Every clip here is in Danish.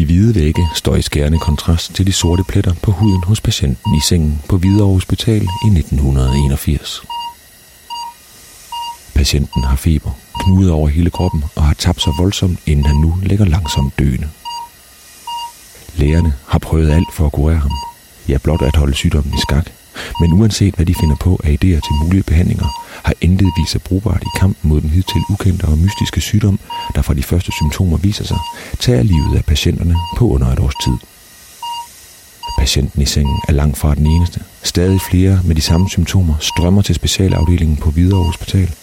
De hvide vægge står i skærende kontrast til de sorte pletter på huden hos patienten i sengen på Hvidovre Hospital i 1981. Patienten har feber, knudet over hele kroppen og har tabt sig voldsomt, inden han nu ligger langsomt døende. Lægerne har prøvet alt for at kurere ham. Ja, blot at holde sygdommen i skak. Men uanset hvad de finder på af idéer til mulige behandlinger, har intet vist sig brugbart i kampen mod den hidtil ukendte og mystiske sygdom, der fra de første symptomer viser sig, tager livet af patienterne på under et års tid. Patienten i sengen er langt fra den eneste. Stadig flere med de samme symptomer strømmer til specialafdelingen på Hvidovre Hospital.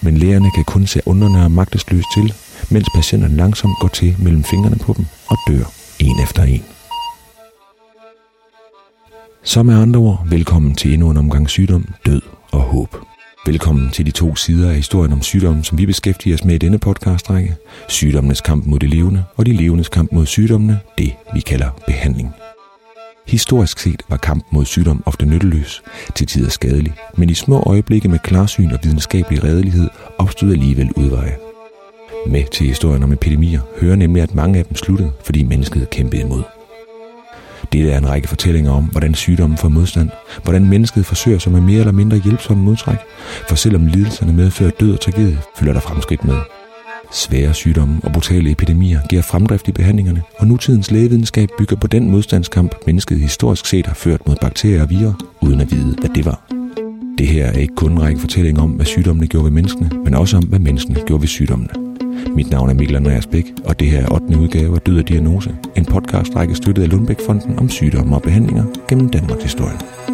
Men lægerne kan kun se underne og magtesløst til, mens patienterne langsomt går til mellem fingrene på dem og dør en efter en. Så med andre ord, velkommen til endnu en omgang sygdom, død og håb. Velkommen til de to sider af historien om sygdommen, som vi beskæftiger os med i denne podcastrække. Sygdommenes kamp mod det levende, og de levendes kamp mod sygdommene, det vi kalder behandling. Historisk set var kampen mod sygdom ofte nytteløs, til tider skadelig, men i små øjeblikke med klarsyn og videnskabelig redelighed opstod alligevel udveje. Med til historien om epidemier hører nemlig, at mange af dem sluttede, fordi mennesket kæmpede imod. Det er en række fortællinger om, hvordan sygdommen får modstand, hvordan mennesket forsøger sig med mere eller mindre hjælpsomme modtræk, for selvom lidelserne medfører død og tragedie, følger der fremskridt med. Svære sygdomme og brutale epidemier giver fremdrift i behandlingerne, og nutidens lægevidenskab bygger på den modstandskamp, mennesket historisk set har ført mod bakterier og virer, uden at vide, hvad det var. Det her er ikke kun en række fortællinger om, hvad sygdommene gjorde ved menneskene, men også om, hvad menneskene gjorde ved sygdommene. Mit navn er Mikkel Andreas Bæk, og det her er 8. udgave af Død og Diagnose, en podcastrække støttet af Lundbæk-fonden om sygdomme og behandlinger gennem Danmarks historie.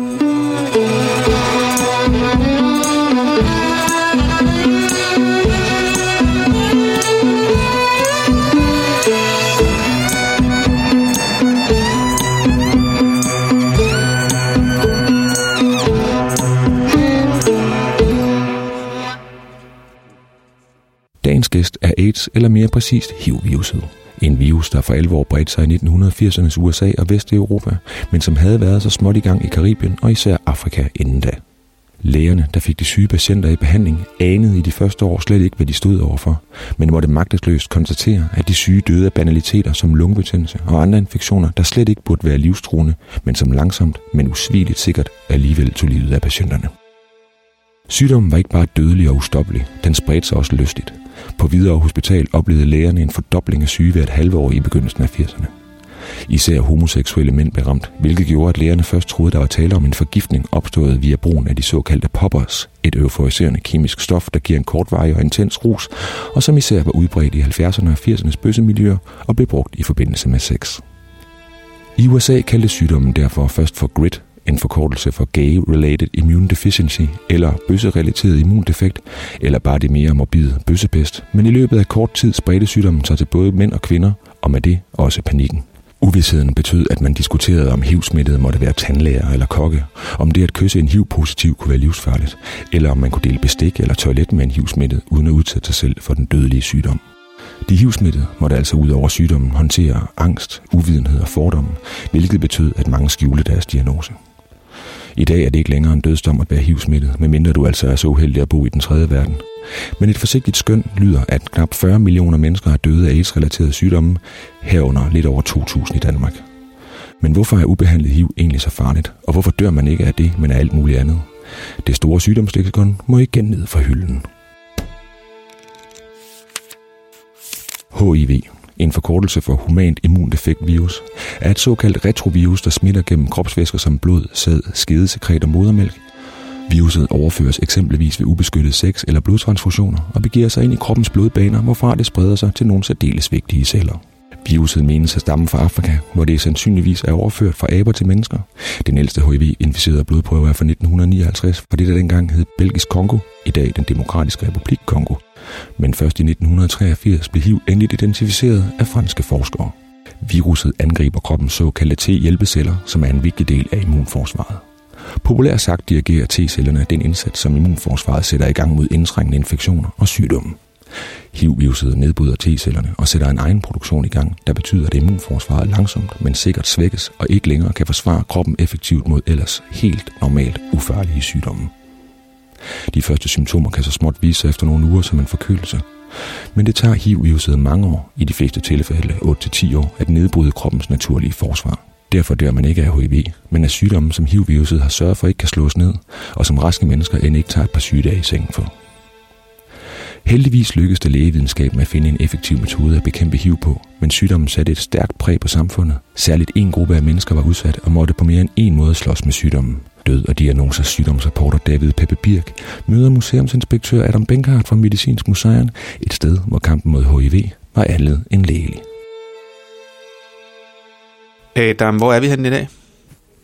Gæst er AIDS, eller mere præcist HIV-viruset. En virus, der for alvor bredte sig i 1980'ernes USA og Vesteuropa, men som havde været så småt i gang i Karibien og især Afrika inden da. Lægerne, der fik de syge patienter i behandling, anede i de første år slet ikke, hvad de stod overfor, men måtte magtesløst konstatere, at de syge døde af banaliteter som lungebetændelse og andre infektioner, der slet ikke burde være livstruende, men som langsomt, men usvigeligt sikkert alligevel tog livet af patienterne. Sygdommen var ikke bare dødelig og ustoppelig, den spredte sig også lystigt. På Hvidovre Hospital oplevede lægerne en fordobling af syge hvert halve år i begyndelsen af 80'erne. Især homoseksuelle mænd blev ramt, hvilket gjorde, at lægerne først troede, der var tale om en forgiftning opstået via brugen af de såkaldte poppers, et euforiserende kemisk stof, der giver en kortvarig og intens rus, og som især var udbredt i 70'erne og 80'ernes bøssemiljøer og blev brugt i forbindelse med sex. I USA kaldte sygdommen derfor først for GRIT, en forkortelse for Gay-Related Immune Deficiency, eller bøsserelateret immundefekt, eller bare det mere morbide bøssepest, men i løbet af kort tid spredte sygdommen sig til både mænd og kvinder, og med det også panikken. Uvidsheden betød, at man diskuterede, om HIV-smittede måtte være tandlæger eller kokke, om det at kysse en HIV-positiv kunne være livsfarligt, eller om man kunne dele bestik eller toilet med en HIV-smittet, uden at udsætte sig selv for den dødelige sygdom. De HIV-smittede måtte altså ud over sygdommen håndtere angst, uvidenhed og fordomme, hvilket betød, at mange skjulte deres diagnose. I dag er det ikke længere en dødsdom at være HIV-smittet, medmindre du altså er så uheldig at bo i den tredje verden. Men et forsigtigt skøn lyder, at knap 40 millioner mennesker er døde af AIDS-relaterede sygdomme, herunder lidt over 2.000 i Danmark. Men hvorfor er ubehandlet HIV egentlig så farligt, og hvorfor dør man ikke af det, men af alt muligt andet? Det store sygdomsleksikon må igen ned fra hylden. HIV en forkortelse for humant immuneffektvirus, er et såkaldt retrovirus, der smitter gennem kropsvæsker som blod, sæd, skedesekret og modermælk. Viruset overføres eksempelvis ved ubeskyttet sex eller blodtransfusioner og begiver sig ind i kroppens blodbaner, hvorfra det spreder sig til nogle særdeles vigtige celler. Viruset menes at stamme fra Afrika, hvor det sandsynligvis er overført fra aber til mennesker. Den ældste HIV-inficerede blodprøve er fra 1959, fra det der dengang hed Belgisk Kongo, i dag den demokratiske republik Kongo. Men først i 1983 blev HIV endeligt identificeret af franske forskere. Viruset angriber kroppens såkaldte T-hjælpeceller, som er en vigtig del af immunforsvaret. Populært sagt dirigerer T-cellerne den indsats, som immunforsvaret sætter i gang mod indtrængende infektioner og sygdomme. HIV-viruset nedbryder T-cellerne og sætter en egen produktion i gang, der betyder, at immunforsvaret langsomt, men sikkert svækkes og ikke længere kan forsvare kroppen effektivt mod ellers helt normalt ufarlige sygdomme. De første symptomer kan så småt vise sig efter nogle uger som en forkølelse. Men det tager HIV-viruset mange år, i de fleste tilfælde 8-10 år, at nedbryde kroppens naturlige forsvar. Derfor dør man ikke af HIV, men af sygdommen, som HIV-viruset har sørget for ikke kan slås ned, og som raske mennesker end ikke tager et par sygedage i sengen for. Heldigvis lykkedes det lægevidenskab med at finde en effektiv metode at bekæmpe HIV på, men sygdommen satte et stærkt præg på samfundet. Særligt en gruppe af mennesker var udsat og måtte på mere end en måde slås med sygdommen. Død og diagnoser sygdomsreporter David Peppe Birk møder museumsinspektør Adam Benkhardt fra Medicinsk Museum et sted, hvor kampen mod HIV var andet end lægelig. Adam, hvor er vi henne i dag?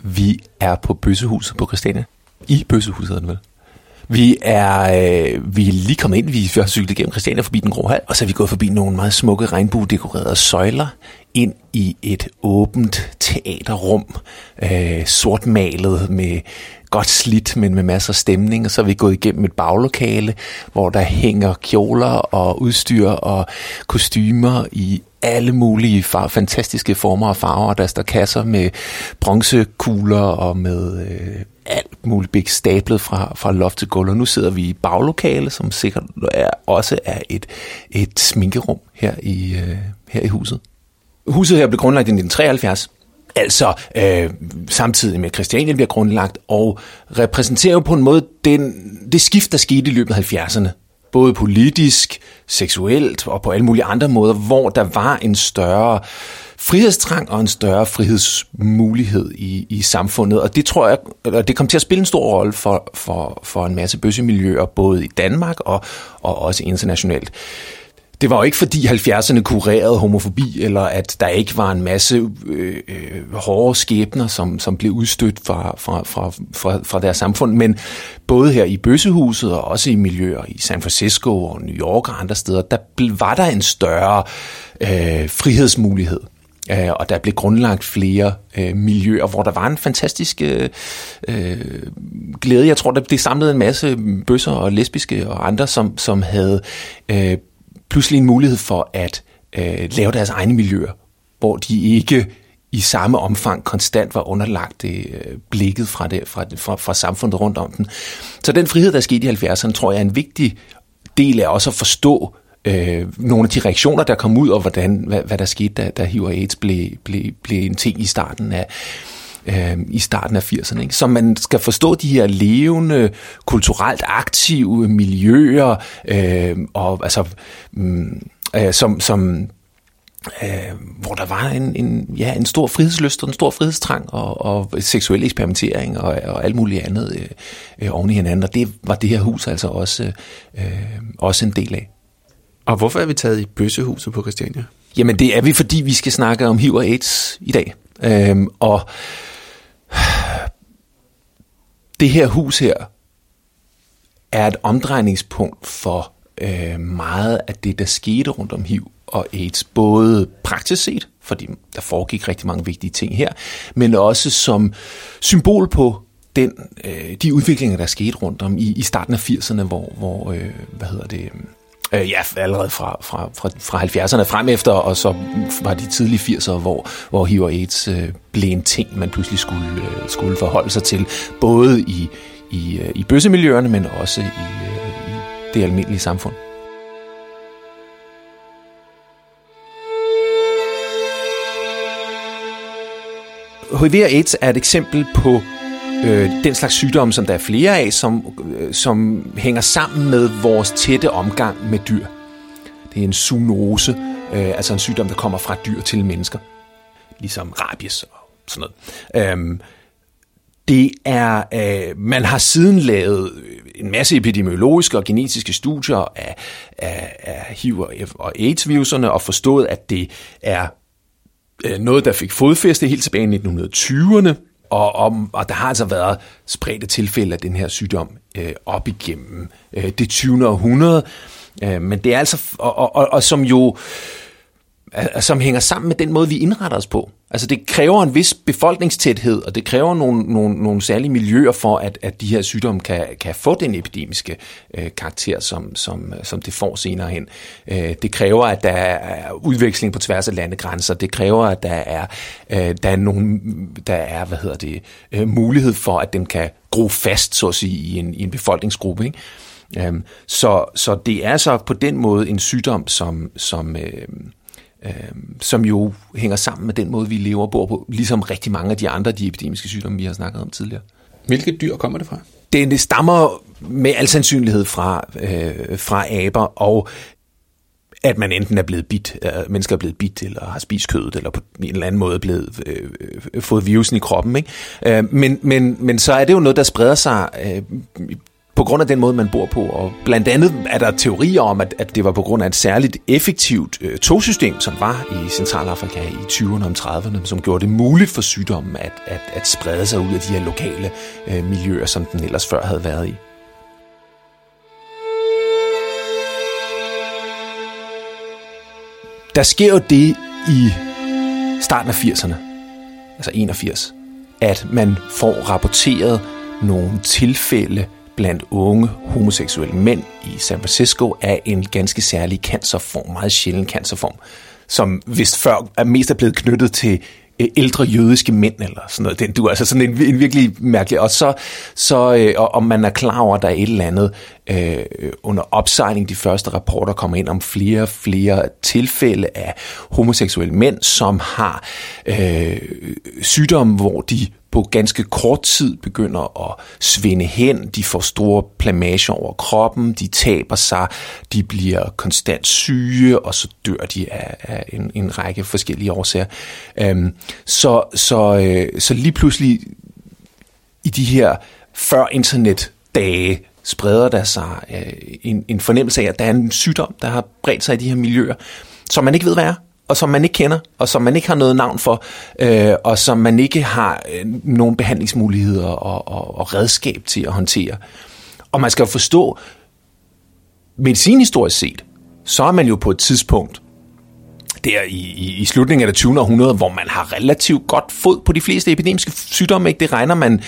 Vi er på Bøssehuset på Christiania. I Bøssehuset er det vel? Vi er, øh, vi er lige kommet ind, vi har cyklet gennem Christiania forbi den grå hal, og så er vi gået forbi nogle meget smukke regnbuedekorerede søjler ind i et åbent teaterrum, øh, sortmalet med godt slidt, men med masser af stemning, og så er vi gået igennem et baglokale, hvor der hænger kjoler og udstyr og kostymer i alle mulige far- fantastiske former og farver. Der står kasser med bronzekugler og med øh, alt muligt big stablet fra, fra loft til gulv. Og nu sidder vi i baglokale, som sikkert er, også er et, et sminkerum her i, øh, her i huset. Huset her blev grundlagt i 1973, altså øh, samtidig med Christianien bliver grundlagt, og repræsenterer jo på en måde den, det skift, der skete i løbet af 70'erne. Både politisk, seksuelt og på alle mulige andre måder, hvor der var en større frihedstrang og en større frihedsmulighed i, i samfundet. Og det tror jeg, eller det kom til at spille en stor rolle for, for, for en masse bøssemiljøer, både i Danmark og, og også internationalt det var jo ikke fordi 70'erne kurerede homofobi, eller at der ikke var en masse øh, øh, hårde skæbner, som, som blev udstødt fra, fra, fra, fra, fra deres samfund, men både her i Bøssehuset og også i miljøer i San Francisco og New York og andre steder, der var der en større øh, frihedsmulighed. Øh, og der blev grundlagt flere øh, miljøer, hvor der var en fantastisk øh, øh, glæde. Jeg tror, det samlede en masse bøsser og lesbiske og andre, som, som havde øh, pludselig en mulighed for at øh, lave deres egne miljøer, hvor de ikke i samme omfang konstant var underlagt det, øh, blikket fra, det, fra, fra, fra samfundet rundt om den. Så den frihed, der skete i 70'erne, tror jeg er en vigtig del af også at forstå øh, nogle af de reaktioner, der kom ud, og hvordan, hvad, hvad der skete, da, da HIV og AIDS blev, blev, blev en ting i starten af, øh, i starten af 80'erne. Ikke? Så man skal forstå de her levende, kulturelt aktive miljøer, øh, og altså, mm, øh, som, som øh, hvor der var en, en, ja, en stor frihedslyst og en stor frihedstrang og, og seksuel eksperimentering og, og alt muligt andet øh, øh, oven i hinanden. Og det var det her hus altså også, øh, også en del af. Og hvorfor er vi taget i bøssehuset på Christiania? Jamen det er vi, fordi vi skal snakke om HIV og AIDS i dag. Øhm, og det her hus her er et omdrejningspunkt for øh, meget af det, der skete rundt om HIV og AIDS. Både praktisk set, fordi der foregik rigtig mange vigtige ting her, men også som symbol på den, øh, de udviklinger, der skete rundt om i, i starten af 80'erne, hvor, hvor øh, hvad hedder det, Øh, ja, allerede fra, fra, fra, fra 70'erne frem efter, og så var de tidlige 80'ere, hvor, hvor HIV og AIDS øh, blev en ting, man pludselig skulle, øh, skulle forholde sig til, både i, i, øh, i bøssemiljøerne, men også i, øh, i det almindelige samfund. HIV og AIDS er et eksempel på øh, den slags sygdomme, som der er flere af, som, øh, som hænger sammen med vores tætte omgang med dyr. Det er en zoonose, øh, altså en sygdom, der kommer fra dyr til mennesker. Ligesom rabies og sådan noget. Øhm, det er, øh, man har siden lavet en masse epidemiologiske og genetiske studier af, af, af HIV og AIDS-viruserne og forstået, at det er øh, noget, der fik fodfæste helt tilbage i 1920'erne, og, og, og der har altså været spredte tilfælde af den her sygdom øh, op igennem øh, det 20. århundrede. Øh, men det er altså, og, og, og, og som jo, øh, som hænger sammen med den måde, vi indretter os på. Altså det kræver en vis befolkningstæthed, og det kræver nogle, nogle, nogle særlige miljøer for, at, at de her sygdomme kan, kan få den epidemiske øh, karakter, som, som, øh, som det får senere hen. Øh, det kræver, at der er udveksling på tværs af landegrænser. Det kræver, at der er, øh, der er, nogle, der er hvad hedder det, øh, mulighed for, at den kan gro fast, så at sige, i en, i en befolkningsgruppe. Ikke? Øh, så, så det er så på den måde en sygdom, som, som, øh, øh, som jo hænger sammen med den måde, vi lever og bor på, ligesom rigtig mange af de andre de epidemiske sygdomme, vi har snakket om tidligere. Hvilke dyr kommer det fra? Det, det stammer med al sandsynlighed fra, øh, fra aber, og at man enten er blevet bit, øh, mennesker er blevet bit, eller har spist kødet, eller på en eller anden måde blevet øh, øh, fået virusen i kroppen. Ikke? Øh, men, men, men så er det jo noget, der spreder sig øh, på grund af den måde, man bor på. Og blandt andet er der teorier om, at, at det var på grund af et særligt effektivt øh, togsystem, som var i Centralafrika i 20'erne og 30'erne, som gjorde det muligt for sygdommen at, at, at sprede sig ud af de her lokale øh, miljøer, som den ellers før havde været i. Der sker jo det i starten af 80'erne, altså 81, at man får rapporteret nogle tilfælde blandt unge homoseksuelle mænd i San Francisco af en ganske særlig cancerform, meget sjælden cancerform, som vist før er mest er blevet knyttet til øh, ældre jødiske mænd eller sådan noget. Den, du er altså sådan en, en virkelig mærkelig. Og så, så øh, om man er klar over, at der er et eller andet øh, under opsejling, de første rapporter kommer ind om flere og flere tilfælde af homoseksuelle mænd, som har øh, sygdomme, hvor de på ganske kort tid begynder at svinde hen, de får store plamager over kroppen, de taber sig, de bliver konstant syge, og så dør de af, af en, en række forskellige årsager. Øhm, så, så, øh, så lige pludselig i de her før internet dage, spreder der sig øh, en, en fornemmelse af, at der er en sygdom, der har bredt sig i de her miljøer, som man ikke ved, hvad er og som man ikke kender, og som man ikke har noget navn for, øh, og som man ikke har øh, nogen behandlingsmuligheder og, og, og redskab til at håndtere. Og man skal jo forstå, medicinhistorisk set, så er man jo på et tidspunkt, der i, i, i slutningen af det 20. århundrede, hvor man har relativt godt fod på de fleste epidemiske sygdomme. Ikke? Det regner man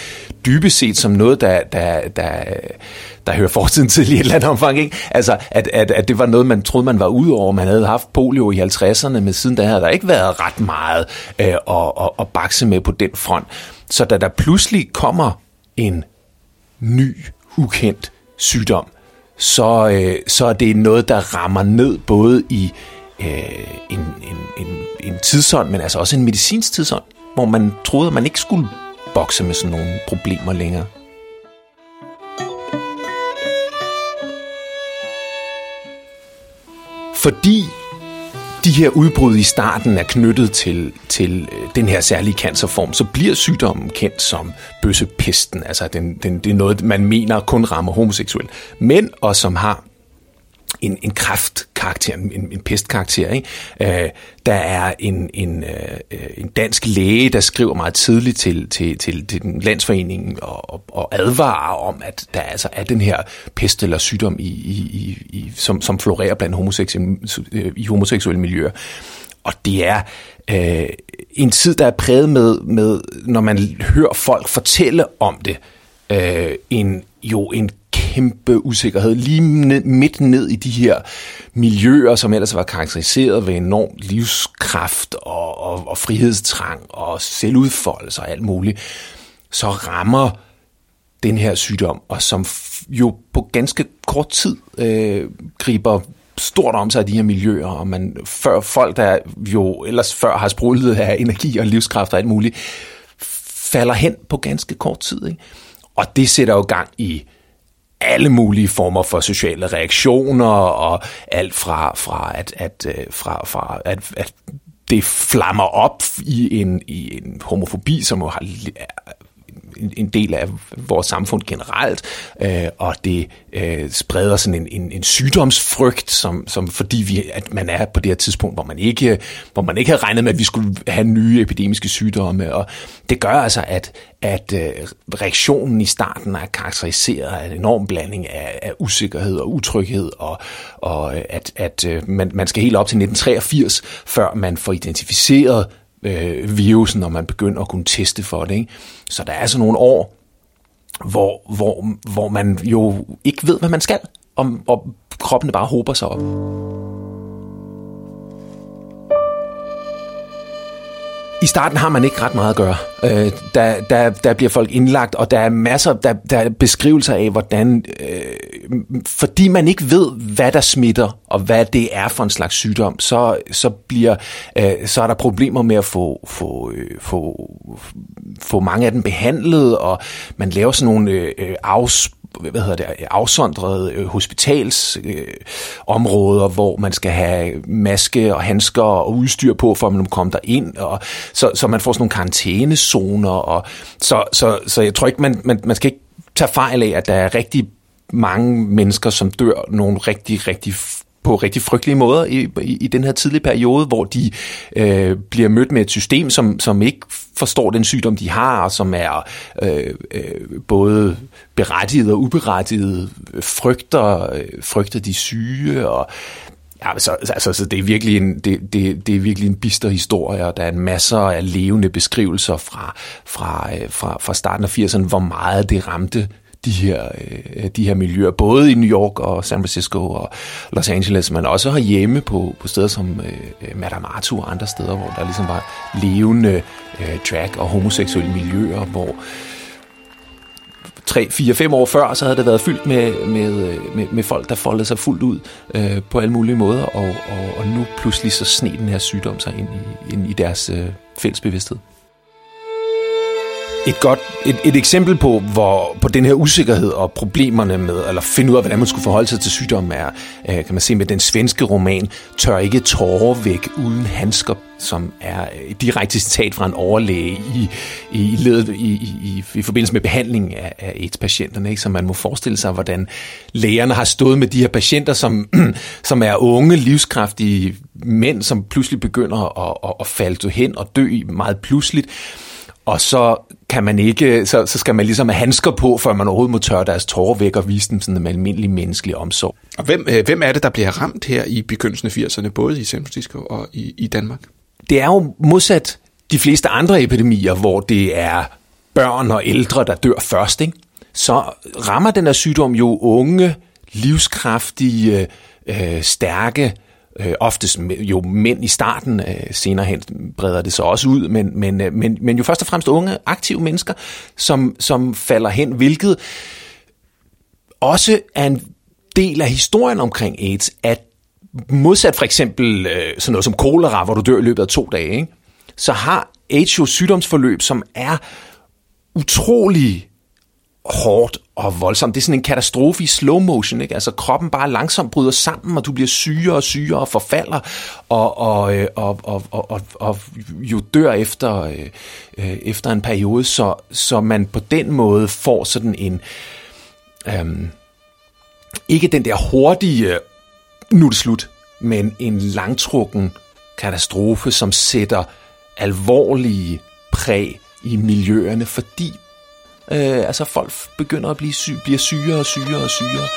dybest set som noget, der, der, der, der hører fortiden til i et eller andet omfang. Ikke? Altså, at, at, at det var noget, man troede, man var ud over. Man havde haft polio i 50'erne, men siden da havde der ikke været ret meget øh, at, at, at bakse med på den front. Så da der pludselig kommer en ny, ukendt sygdom, så, øh, så er det noget, der rammer ned både i øh, en, en, en, en tidsånd, men altså også en medicinsk tidsånd, hvor man troede, at man ikke skulle bokse med sådan nogle problemer længere. Fordi de her udbrud i starten er knyttet til, til øh, den her særlige cancerform, så bliver sygdommen kendt som bøssepesten. Altså den, den, det er noget, man mener kun rammer homoseksuelle mænd, og som har en, en kraftkarakter, en, en pestkarakter. Ikke? Øh, der er en, en, øh, en dansk læge, der skriver meget tidligt til, til, til, til den landsforening og, og advarer om, at der altså er den her pest eller sygdom, i, i, i, som, som florerer blandt homoseksuelle, øh, i homoseksuelle miljøer. Og det er øh, en tid, der er præget med, med, når man hører folk fortælle om det, øh, en, jo en kæmpe usikkerhed lige ned, midt ned i de her miljøer, som ellers var karakteriseret ved enorm livskraft og, og, og frihedstrang og selvudfoldelse og alt muligt, så rammer den her sygdom, og som jo på ganske kort tid øh, griber stort om sig af de her miljøer, og man før folk, der jo ellers før har sprudlet af energi og livskraft og alt muligt, falder hen på ganske kort tid. Ikke? Og det sætter jo gang i alle mulige former for sociale reaktioner og alt fra, fra at, at, øh, fra, fra at, at det flammer op i en, i en homofobi, som jo har en del af vores samfund generelt, øh, og det øh, spreder sådan en, en, en sygdomsfrygt, som, som fordi vi, at man er på det her tidspunkt, hvor man ikke, hvor man ikke havde regnet med, at vi skulle have nye epidemiske sygdomme, og det gør altså, at, at øh, reaktionen i starten er karakteriseret af en enorm blanding af, af usikkerhed og utryghed, og, og at, at øh, man, man skal helt op til 1983, før man får identificeret øh, virusen, når man begynder at kunne teste for det. Ikke? Så der er altså nogle år, hvor, hvor, hvor man jo ikke ved, hvad man skal, og, og kroppen bare hober sig op. I starten har man ikke ret meget at gøre. Øh, der, der, der bliver folk indlagt, og der er masser der, der er beskrivelser af, hvordan... Øh, fordi man ikke ved, hvad der smitter, og hvad det er for en slags sygdom, så, så, bliver, øh, så er der problemer med at få, få, øh, få, få mange af dem behandlet, og man laver sådan nogle øh, øh afspørgsmål hvad hedder det, afsondrede øh, hospitalsområder, øh, hvor man skal have maske og handsker og udstyr på, for at man kommer der ind, og så, så man får sådan nogle karantænezoner, og så, så, så jeg tror ikke, man, man, man skal ikke tage fejl af, at der er rigtig mange mennesker, som dør nogle rigtig, rigtig på rigtig frygtelige måder i, i, i den her tidlige periode, hvor de øh, bliver mødt med et system, som, som ikke forstår den sygdom, de har, og som er øh, øh, både berettiget og uberettiget, frygter, øh, frygter de syge, og Ja, så, altså, så det, er virkelig en, det, det, det er virkelig en bister historie, og der er en masser af levende beskrivelser fra, fra, øh, fra, fra starten af 80'erne, hvor meget det ramte de her, øh, de her miljøer, både i New York og San Francisco og Los Angeles, men også herhjemme på, på steder som øh, øh Madame Arthur og andre steder, hvor der ligesom var levende øh, drag- og homoseksuelle miljøer, hvor 3, 4, 5 år før, så havde det været fyldt med, med, øh, med, med folk, der foldede sig fuldt ud øh, på alle mulige måder, og, og, og nu pludselig så sne den her sygdom sig ind i, ind i deres øh, fælles bevidsthed. Et godt et, et eksempel på, hvor, på den her usikkerhed og problemerne med, eller finde ud af, hvordan man skulle forholde sig til sygdommen, er, øh, kan man se med den svenske roman, Tør ikke tårer væk uden handsker, som er øh, et direkte citat fra en overlæge i, i, ledet, i, i, i forbindelse med behandling af, af AIDS-patienterne. Ikke? Så man må forestille sig, hvordan lægerne har stået med de her patienter, som, som er unge, livskraftige mænd, som pludselig begynder at, at, at falde hen og dø meget pludseligt og så kan man ikke, så, så skal man ligesom have handsker på, før man overhovedet må tørre deres tårer væk og vise dem sådan en almindelig menneskelig omsorg. Og hvem, øh, hvem er det, der bliver ramt her i begyndelsen af 80'erne, både i San Francisco og i, i Danmark? Det er jo modsat de fleste andre epidemier, hvor det er børn og ældre, der dør først, ikke? så rammer den her sygdom jo unge, livskraftige, øh, stærke, øh, oftest jo mænd i starten, øh, senere hen breder det sig også ud, men, men, øh, men, men jo først og fremmest unge, aktive mennesker, som, som falder hen, hvilket også er en del af historien omkring AIDS, at modsat for eksempel øh, sådan noget som kolera, hvor du dør i løbet af to dage, ikke? så har AIDS jo sygdomsforløb, som er utrolig hårdt og voldsomt. Det er sådan en katastrofe i slow motion, ikke? Altså kroppen bare langsomt bryder sammen, og du bliver syre og syre og forfalder, og, og, øh, og, og, og, og, og jo dør efter, øh, øh, efter en periode, så, så man på den måde får sådan en... Øhm, ikke den der hurtige, øh, nu er det slut, men en langtrukken katastrofe, som sætter alvorlige præg i miljøerne, fordi Øh, altså folk begynder at blive syge, bliver sygere og sygere og sygere.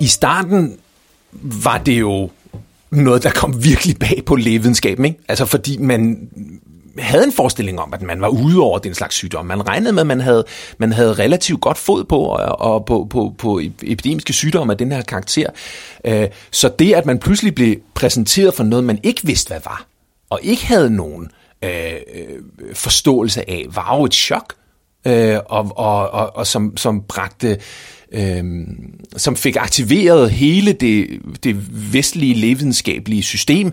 I starten var det jo noget, der kom virkelig bag på lægevidenskaben. Ikke? Altså fordi man havde en forestilling om, at man var ude over den slags sygdom. Man regnede med, at man havde, man havde relativt godt fod på, og, og på, på, på epidemiske sygdomme af den her karakter. Øh, så det, at man pludselig blev præsenteret for noget, man ikke vidste, hvad var, og ikke havde nogen øh, øh forståelse af, var jo et chok øh, og, og, og, og som, som bragte øh, som fik aktiveret hele det, det vestlige levidenskabelige system,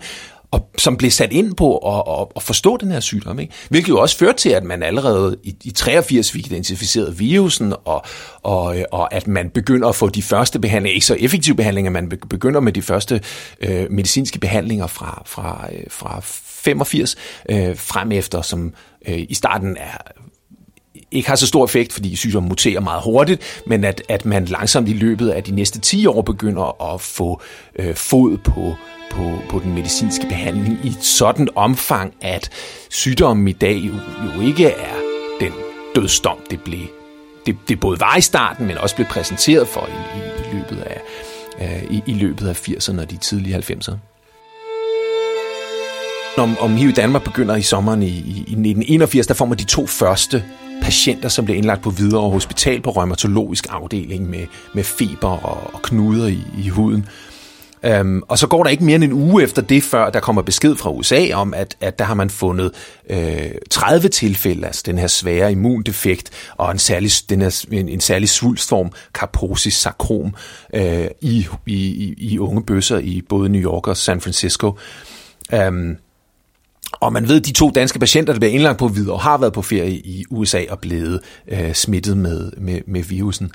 og som blev sat ind på at, at, at forstå den her sygdom. Ikke? Hvilket jo også førte til, at man allerede i, i 83 fik identificeret virusen, og, og, øh, og at man begynder at få de første behandlinger, ikke så effektive behandlinger, man begynder med de første øh, medicinske behandlinger fra, fra, øh, fra 85 øh, frem efter, som øh, i starten er ikke har så stor effekt, fordi sygdommen muterer meget hurtigt, men at, at man langsomt i løbet af de næste 10 år begynder at få øh, fod på, på, på den medicinske behandling i et sådan omfang, at sygdommen i dag jo, jo ikke er den dødsdom, det blev det, det både var i starten, men også blev præsenteret for i, i, i løbet af øh, i, i løbet af 80'erne og de tidlige 90'ere. Om, om HIV i Danmark begynder i sommeren i, i, i 1981, der får man de to første patienter, som bliver indlagt på Hvidovre Hospital på rheumatologisk afdeling med, med feber og, og knuder i, i huden. Um, og så går der ikke mere end en uge efter det, før der kommer besked fra USA om, at, at der har man fundet øh, 30 tilfælde, altså den her svære immundefekt, og en særlig, den her, en, en særlig svulstform, carposis sarkom, øh, i, i, i unge bøsser i både New York og San Francisco. Um, og man ved, at de to danske patienter, der bliver indlagt på videre, har været på ferie i USA og blevet øh, smittet med, med, med virusen.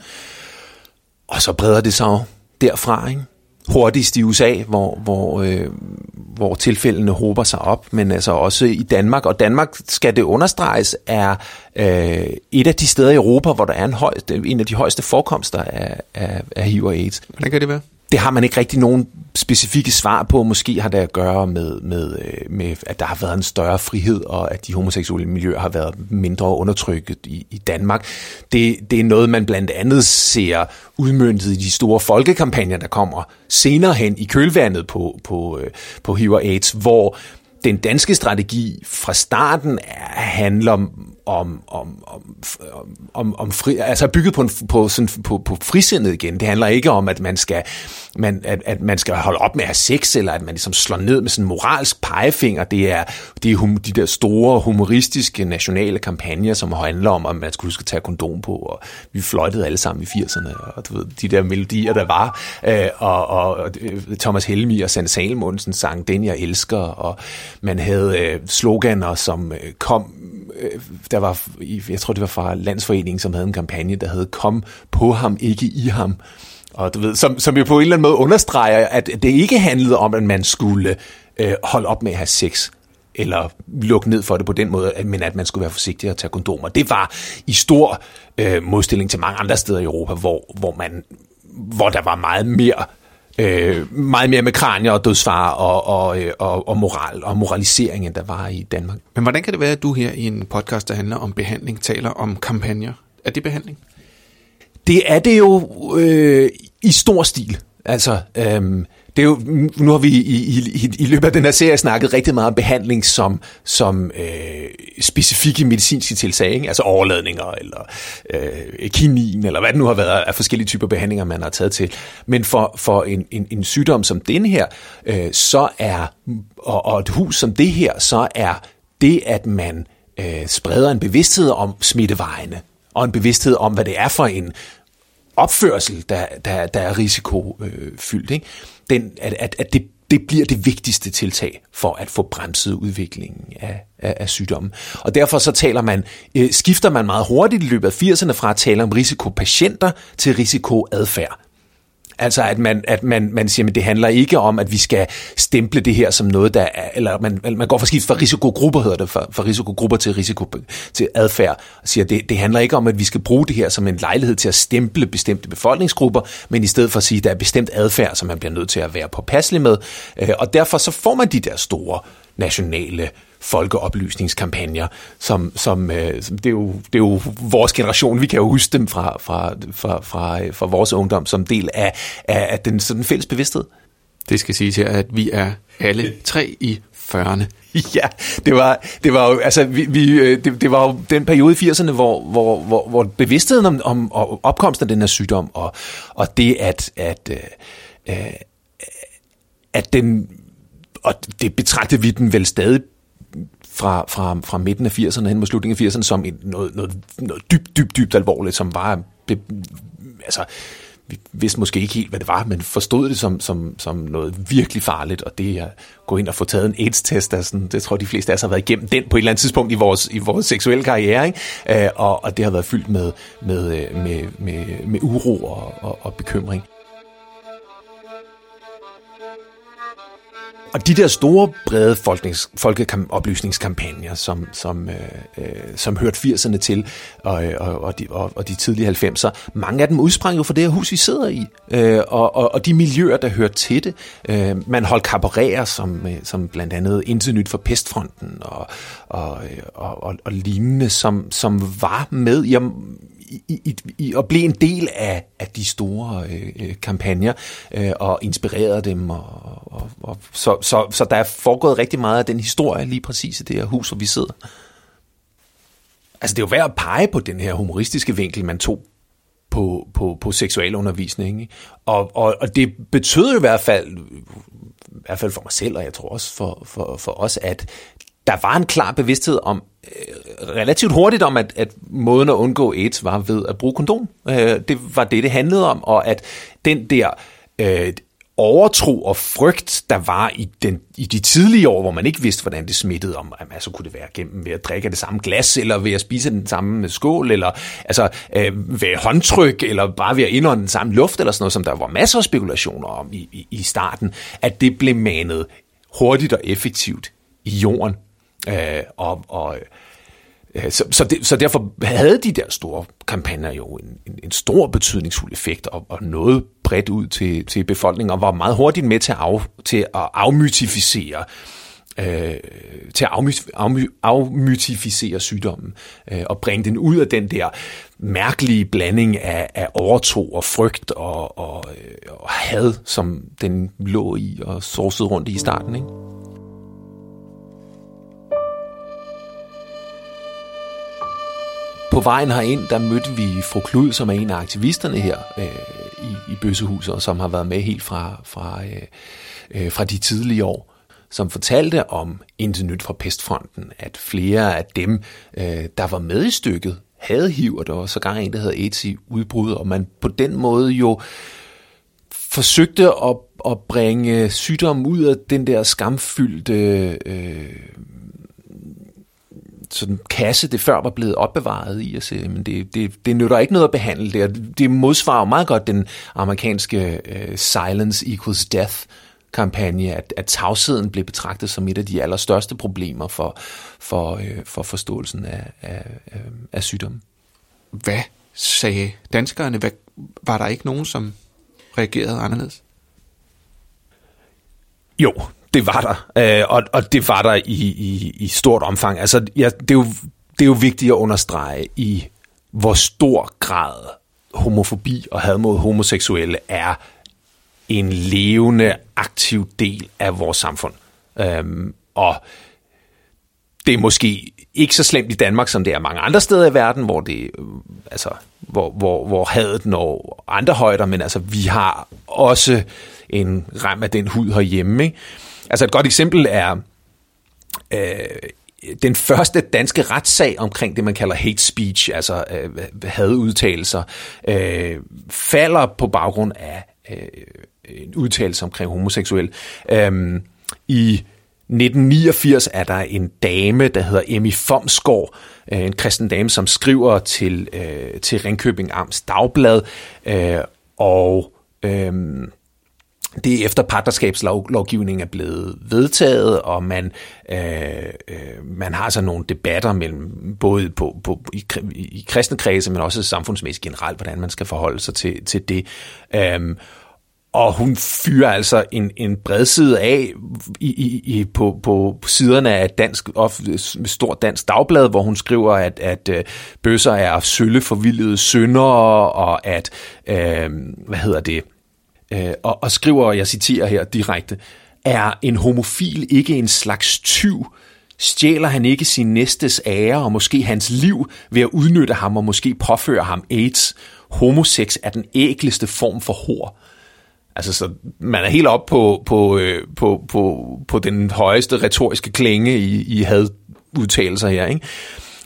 Og så breder det sig derfra, ikke? hurtigst i USA, hvor, hvor, øh, hvor tilfældene håber sig op, men altså også i Danmark. Og Danmark, skal det understreges, er øh, et af de steder i Europa, hvor der er en, høj, en af de højeste forekomster af, af, af HIV og AIDS. Hvordan kan det være? Det har man ikke rigtig nogen specifikke svar på. Måske har det at gøre med, med, øh, med, at der har været en større frihed, og at de homoseksuelle miljøer har været mindre undertrykket i, i Danmark. Det, det er noget, man blandt andet ser udmyndtet i de store folkekampagner, der kommer senere hen i kølvandet på, på, øh, på HIV og AIDS, hvor den danske strategi fra starten handler om, om, om, om, om fri, altså bygget på, en, på, sådan, på, på frisindet igen. Det handler ikke om, at man skal, man, at, at man skal holde op med at have sex, eller at man ligesom slår ned med sådan en moralsk pegefinger. Det er, det er hum, de der store humoristiske nationale kampagner, som handler om, at man skulle huske at tage kondom på, og vi fløjtede alle sammen i 80'erne, og du ved, de der melodier, der var, øh, og, og, og øh, Thomas Helmi og Sand Salmundsen sang Den, jeg elsker, og man havde øh, sloganer, som øh, kom Øh, der var, jeg tror det var fra Landsforeningen, som havde en kampagne, der hed Kom på ham, ikke i ham. Og du ved, som, som jo på en eller anden måde understreger, at det ikke handlede om, at man skulle øh, holde op med at have sex, eller lukke ned for det på den måde, men at man skulle være forsigtig at tage kondomer. Det var i stor øh, modstilling til mange andre steder i Europa, hvor, hvor, man, hvor der var meget mere øh, meget mere med kranier og dødsfare og, og, øh, og, og moral og moralisering, end der var i Danmark. Men hvordan kan det være, at du her i en podcast, der handler om behandling, taler om kampagner? Er det behandling? Det er det jo øh, i stor stil. Altså, øh, det er jo, nu har vi i, i, i løbet af den her serie snakket rigtig meget om behandling som, som øh, specifikke medicinske tiltag, ikke? altså overladninger eller øh, kinin, eller hvad det nu har været af forskellige typer behandlinger, man har taget til. Men for, for en, en, en sygdom som den her, øh, så er, og, og et hus som det her, så er det, at man øh, spreder en bevidsthed om smittevejene, og en bevidsthed om, hvad det er for en opførsel, der, der, der er risikofyldt. Ikke? Den, at, at, at det, det bliver det vigtigste tiltag for at få bremset udviklingen af, af, af sygdommen. Og derfor så taler man, øh, skifter man meget hurtigt i løbet af 80'erne fra at tale om risikopatienter til risikoadfærd. Altså at man, at man, man siger, at det handler ikke om, at vi skal stemple det her som noget, der er, eller man, man går for skift fra risikogrupper, hedder det, fra, fra risikogrupper til risiko til adfærd, og siger, at det, det handler ikke om, at vi skal bruge det her som en lejlighed til at stemple bestemte befolkningsgrupper, men i stedet for at sige, at der er bestemt adfærd, som man bliver nødt til at være påpasselig med, øh, og derfor så får man de der store nationale folkeoplysningskampagner, som, som, øh, det, er jo, det er jo vores generation, vi kan jo huske dem fra, fra, fra, fra, fra vores ungdom som del af, af, af den sådan fælles bevidsthed. Det skal sige her, at vi er alle tre i 40'erne. Ja, det var, det var jo, altså, vi, vi, øh, det, det var jo den periode i 80'erne, hvor, hvor, hvor, hvor bevidstheden om, om, om opkomsten af den her sygdom, og, og det at, at, øh, øh at den, og det betragtede vi den vel stadig fra, fra, fra midten af 80'erne hen mod slutningen af 80'erne som et, noget, noget, noget dybt, dybt, dybt alvorligt, som var... Altså, vi vidste måske ikke helt, hvad det var, men forstod det som, som, som noget virkelig farligt, og det at gå ind og få taget en AIDS-test, er sådan, det tror jeg, de fleste af os har været igennem den på et eller andet tidspunkt i vores, i vores seksuelle karriere, ikke? Øh, og, og det har været fyldt med, med, øh, med, med, med uro og, og, og bekymring. Og de der store, brede folkeoplysningskampagner, som, som, øh, øh, som hørte 80'erne til, og, og, og, de, og, og de tidlige 90'er, mange af dem udsprang jo fra det her hus, vi sidder i, øh, og, og, og de miljøer, der hørte til det. Øh, man holdt kabarerer, som, øh, som blandt andet Intet Nyt for Pestfronten, og, og, øh, og, og, og lignende, som, som var med i i, i, i at blive en del af, af de store øh, øh kampagner øh, og inspirerede dem. Og, og, og, så, så, så der er foregået rigtig meget af den historie lige præcis i det her hus, hvor vi sidder. Altså det er jo værd at pege på den her humoristiske vinkel, man tog på, på, på seksualundervisning. Ikke? Og, og, og det betød i hvert fald, i hvert fald for mig selv, og jeg tror også for, for, for os, at der var en klar bevidsthed om, Øh, relativt hurtigt om, at, at måden at undgå AIDS var ved at bruge kondom. Øh, det var det, det handlede om, og at den der øh, overtro og frygt, der var i, den, i de tidlige år, hvor man ikke vidste, hvordan det smittede, om altså kunne det være gennem ved at drikke det samme glas, eller ved at spise den samme skål, eller altså øh, ved håndtryk, eller bare ved at indånde den samme luft, eller sådan noget, som der var masser af spekulationer om i, i, i starten, at det blev manet hurtigt og effektivt i jorden. Øh, og, og øh, så, så, det, så derfor havde de der store kampagner jo en, en, en stor betydningsfuld effekt og, og noget bredt ud til, til befolkningen, og var meget hurtigt med til at, af, til at afmytificere øh, til at afmy, afmy, afmytificere sygdommen øh, og bringe den ud af den der mærkelige blanding af, af overtro og frygt og, og, øh, og had, som den lå i og sorsede rundt i starten. Ikke? På vejen herind, der mødte vi fru Klud, som er en af aktivisterne her øh, i, i Bøssehuset, og som har været med helt fra, fra, øh, øh, fra de tidlige år, som fortalte om Intet nyt fra pestfronten, at flere af dem, øh, der var med i stykket, havde HIV, og der var sågar en, der havde AIDS i udbrud, og man på den måde jo forsøgte at, at bringe sygdommen ud af den der skamfyldte øh, sådan kasse, det før var blevet opbevaret i, og se, men det, det, det nytter ikke noget at behandle det. Det modsvarer meget godt den amerikanske uh, Silence Equals Death kampagne, at, at tavsheden blev betragtet som et af de allerstørste problemer for, for, uh, for forståelsen af, af, af, af sygdommen. Hvad sagde danskerne? Hvad, var der ikke nogen, som reagerede anderledes? Jo, det var der, øh, og, og det var der i, i, i stort omfang. Altså, ja, det, er jo, det er jo vigtigt at understrege i, hvor stor grad homofobi og had mod homoseksuelle er en levende, aktiv del af vores samfund. Øhm, og det er måske ikke så slemt i Danmark, som det er mange andre steder i verden, hvor det, øh, altså, hvor, hvor, hvor hadet når andre højder, men altså, vi har også en rem af den hud herhjemme, ikke? Altså et godt eksempel er øh, den første danske retssag omkring det, man kalder hate speech, altså øh, hadudtalelser, øh, falder på baggrund af øh, en udtalelse omkring homoseksuel. Øh, I 1989 er der en dame, der hedder Emmy Fomsgaard, øh, en kristen dame, som skriver til, øh, til Ringkøbing Amts Dagblad, øh, og øh, det efter partnerskabslovgivningen er blevet vedtaget, og man, øh, øh, man har så nogle debatter mellem både på, på, i, i kristne kredse, men også samfundsmæssigt generelt, hvordan man skal forholde sig til, til det. Um, og hun fyrer altså en, en bred side af i, i, i, på, på siderne af dansk, of, stort dansk dagblad, hvor hun skriver, at, at øh, bøsser er sølle forvildede syndere, og at, øh, hvad hedder det, øh, og, og skriver, og jeg citerer her direkte, er en homofil ikke en slags tyv? Stjæler han ikke sin næstes ære og måske hans liv ved at udnytte ham og måske påføre ham AIDS? Homosex er den ægleste form for hår. Altså, så man er helt op på, på, øh, på, på, på den højeste retoriske klinge i, i hadudtalelser her, ikke?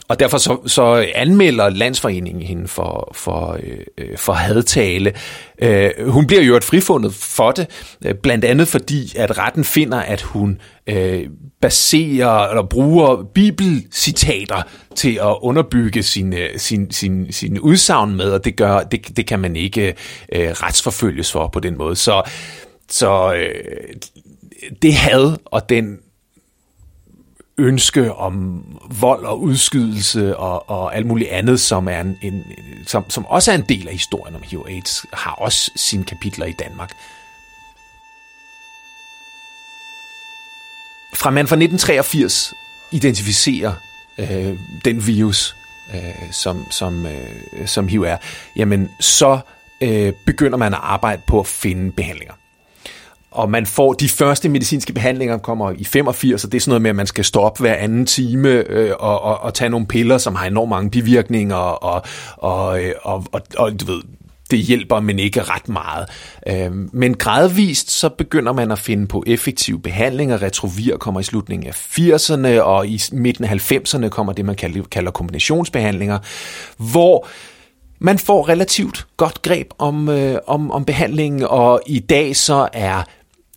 Og derfor så, så anmelder landsforeningen hende for, for, øh, øh for hadtale. Øh, hun bliver jo et frifundet for det, øh, blandt andet fordi, at retten finder, at hun øh, baserer eller bruger bibelcitater til at underbygge sin, øh, sin, sin, sin udsagn med, og det, gør, det, det kan man ikke øh, retsforfølges for på den måde. Så, så øh, det had og den ønske om vold og udskydelse og, og alt muligt andet, som, er en, en, som, som også er en del af historien om HIV AIDS, har også sine kapitler i Danmark. Fra man fra 1983 identificerer øh, den virus øh, som, som, øh, som HIV er, jamen så øh, begynder man at arbejde på at finde behandlinger. Og man får de første medicinske behandlinger kommer i 85, og det er sådan noget med, at man skal stå op hver anden time øh, og, og, og tage nogle piller, som har enormt mange bivirkninger, og, og, og, øh, og, og du ved, det hjælper, men ikke ret meget. Øh, men gradvist så begynder man at finde på effektive behandlinger. Retrovir kommer i slutningen af 80'erne, og i midten af 90'erne kommer det, man kalder, kalder kombinationsbehandlinger, hvor man får relativt godt greb om, øh, om, om behandlingen, og i dag så er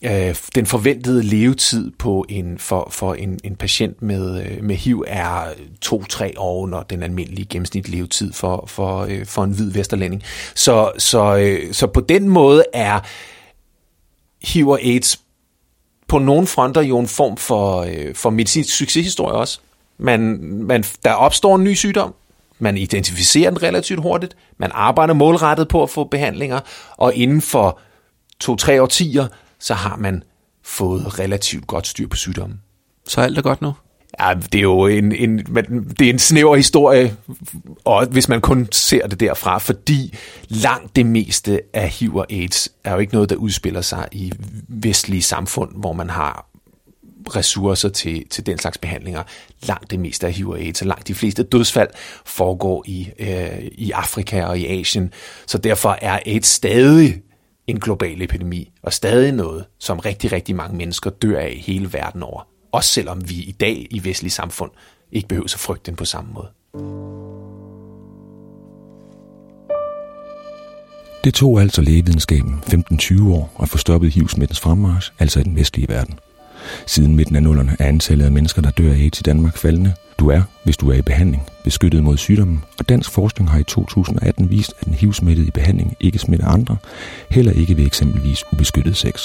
øh, den forventede levetid på en for, for en, en patient med, øh, med HIV er 2-3 år når den almindelige gennemsnitlige levetid for, for, øh, for en hvid vesterlænding. Så, så, øh, så på den måde er HIV og AIDS på nogle fronter jo en form for, øh, for medicinsk succeshistorie også. Man, man, der opstår en ny sygdom, man identificerer den relativt hurtigt, man arbejder målrettet på at få behandlinger, og inden for to-tre årtier, så har man fået relativt godt styr på sygdommen. Så alt er godt nu? Ja, det er jo en, en, det er en snæver historie, og hvis man kun ser det derfra, fordi langt det meste af HIV og AIDS er jo ikke noget, der udspiller sig i vestlige samfund, hvor man har ressourcer til, til den slags behandlinger. Langt det meste af HIV og AIDS, og langt de fleste dødsfald foregår i, øh, i Afrika og i Asien. Så derfor er AIDS stadig en global epidemi, og stadig noget, som rigtig, rigtig mange mennesker dør af hele verden over. Også selvom vi i dag i vestlige samfund ikke behøver at frygte den på samme måde. Det tog altså lægevidenskaben 15-20 år at få stoppet HIV-smittens fremmarsch, altså i den vestlige verden. Siden midten af nullerne er antallet af mennesker, der dør af AIDS i Danmark faldende. Du er, hvis du er i behandling, beskyttet mod sygdommen, og dansk forskning har i 2018 vist, at en HIV-smittet i behandling ikke smitter andre, heller ikke ved eksempelvis ubeskyttet sex.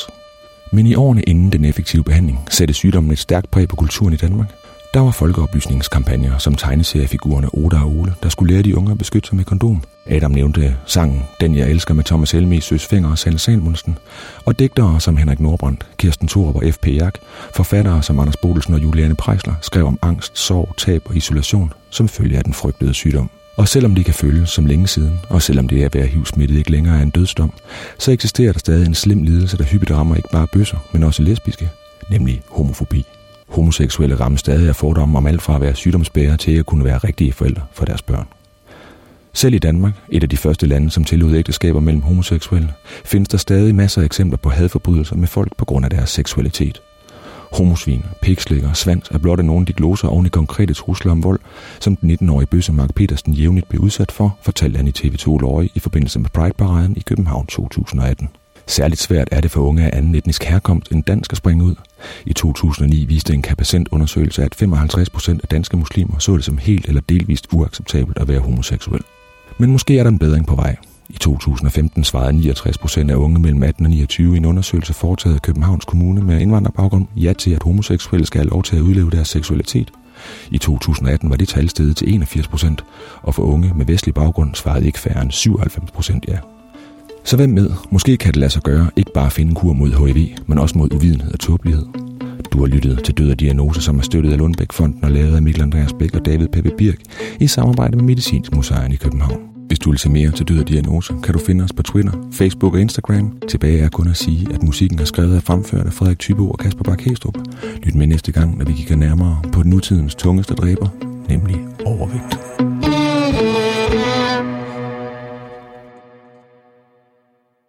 Men i årene inden den effektive behandling satte sygdommen et stærkt præg på kulturen i Danmark, der var folkeoplysningskampagner som tegneseriefigurerne Oda og Ole, der skulle lære de unge at beskytte sig med kondom. Adam nævnte sangen Den jeg elsker med Thomas Helmi, Søs Finger og Sanne Salmonsen, og digtere som Henrik Nordbrandt, Kirsten Thorup og F.P. Jak, forfattere som Anders Bodelsen og Juliane Prejsler skrev om angst, sorg, tab og isolation som følge af den frygtede sygdom. Og selvom det kan føles som længe siden, og selvom det at være HIV-smittet ikke længere er en dødsdom, så eksisterer der stadig en slem lidelse, der hyppigt rammer ikke bare bøsser, men også lesbiske, nemlig homofobi. Homoseksuelle rammes stadig af fordomme om alt fra at være sygdomsbærere til at kunne være rigtige forældre for deres børn. Selv i Danmark, et af de første lande, som tillod ægteskaber mellem homoseksuelle, findes der stadig masser af eksempler på hadforbrydelser med folk på grund af deres seksualitet. Homosvin, pikslikker svans er blot af nogle af de gloser oven i konkrete trusler om vold, som den 19-årige bøsse Mark Petersen jævnligt blev udsat for, fortalte han i TV2 Løje i forbindelse med Pride-paraden i København 2018. Særligt svært er det for unge af anden etnisk herkomst end dansk at springe ud. I 2009 viste en kapacentundersøgelse, at 55% af danske muslimer så det som helt eller delvist uacceptabelt at være homoseksuel. Men måske er der en bedring på vej. I 2015 svarede 69 procent af unge mellem 18 og 29 i en undersøgelse foretaget af Københavns Kommune med indvandrerbaggrund ja til, at homoseksuelle skal have lov til at udleve deres seksualitet. I 2018 var det tal steget til 81 procent, og for unge med vestlig baggrund svarede ikke færre end 97 procent ja. Så hvem med? Måske kan det lade sig gøre ikke bare at finde en kur mod HIV, men også mod uvidenhed og tåbelighed. Du har lyttet til Død og Diagnose, som er støttet af Lundbæk-fonden og lavet af Mikkel Andreas Bæk og David Peppe Birk i samarbejde med Medicinsk Museum i København. Hvis du vil se mere til Død og Diagnose, kan du finde os på Twitter, Facebook og Instagram. Tilbage er kun at sige, at musikken er skrevet og fremført af Frederik Tybo og Kasper Bak Lyt med næste gang, når vi kigger nærmere på nutidens tungeste dræber, nemlig overvægt.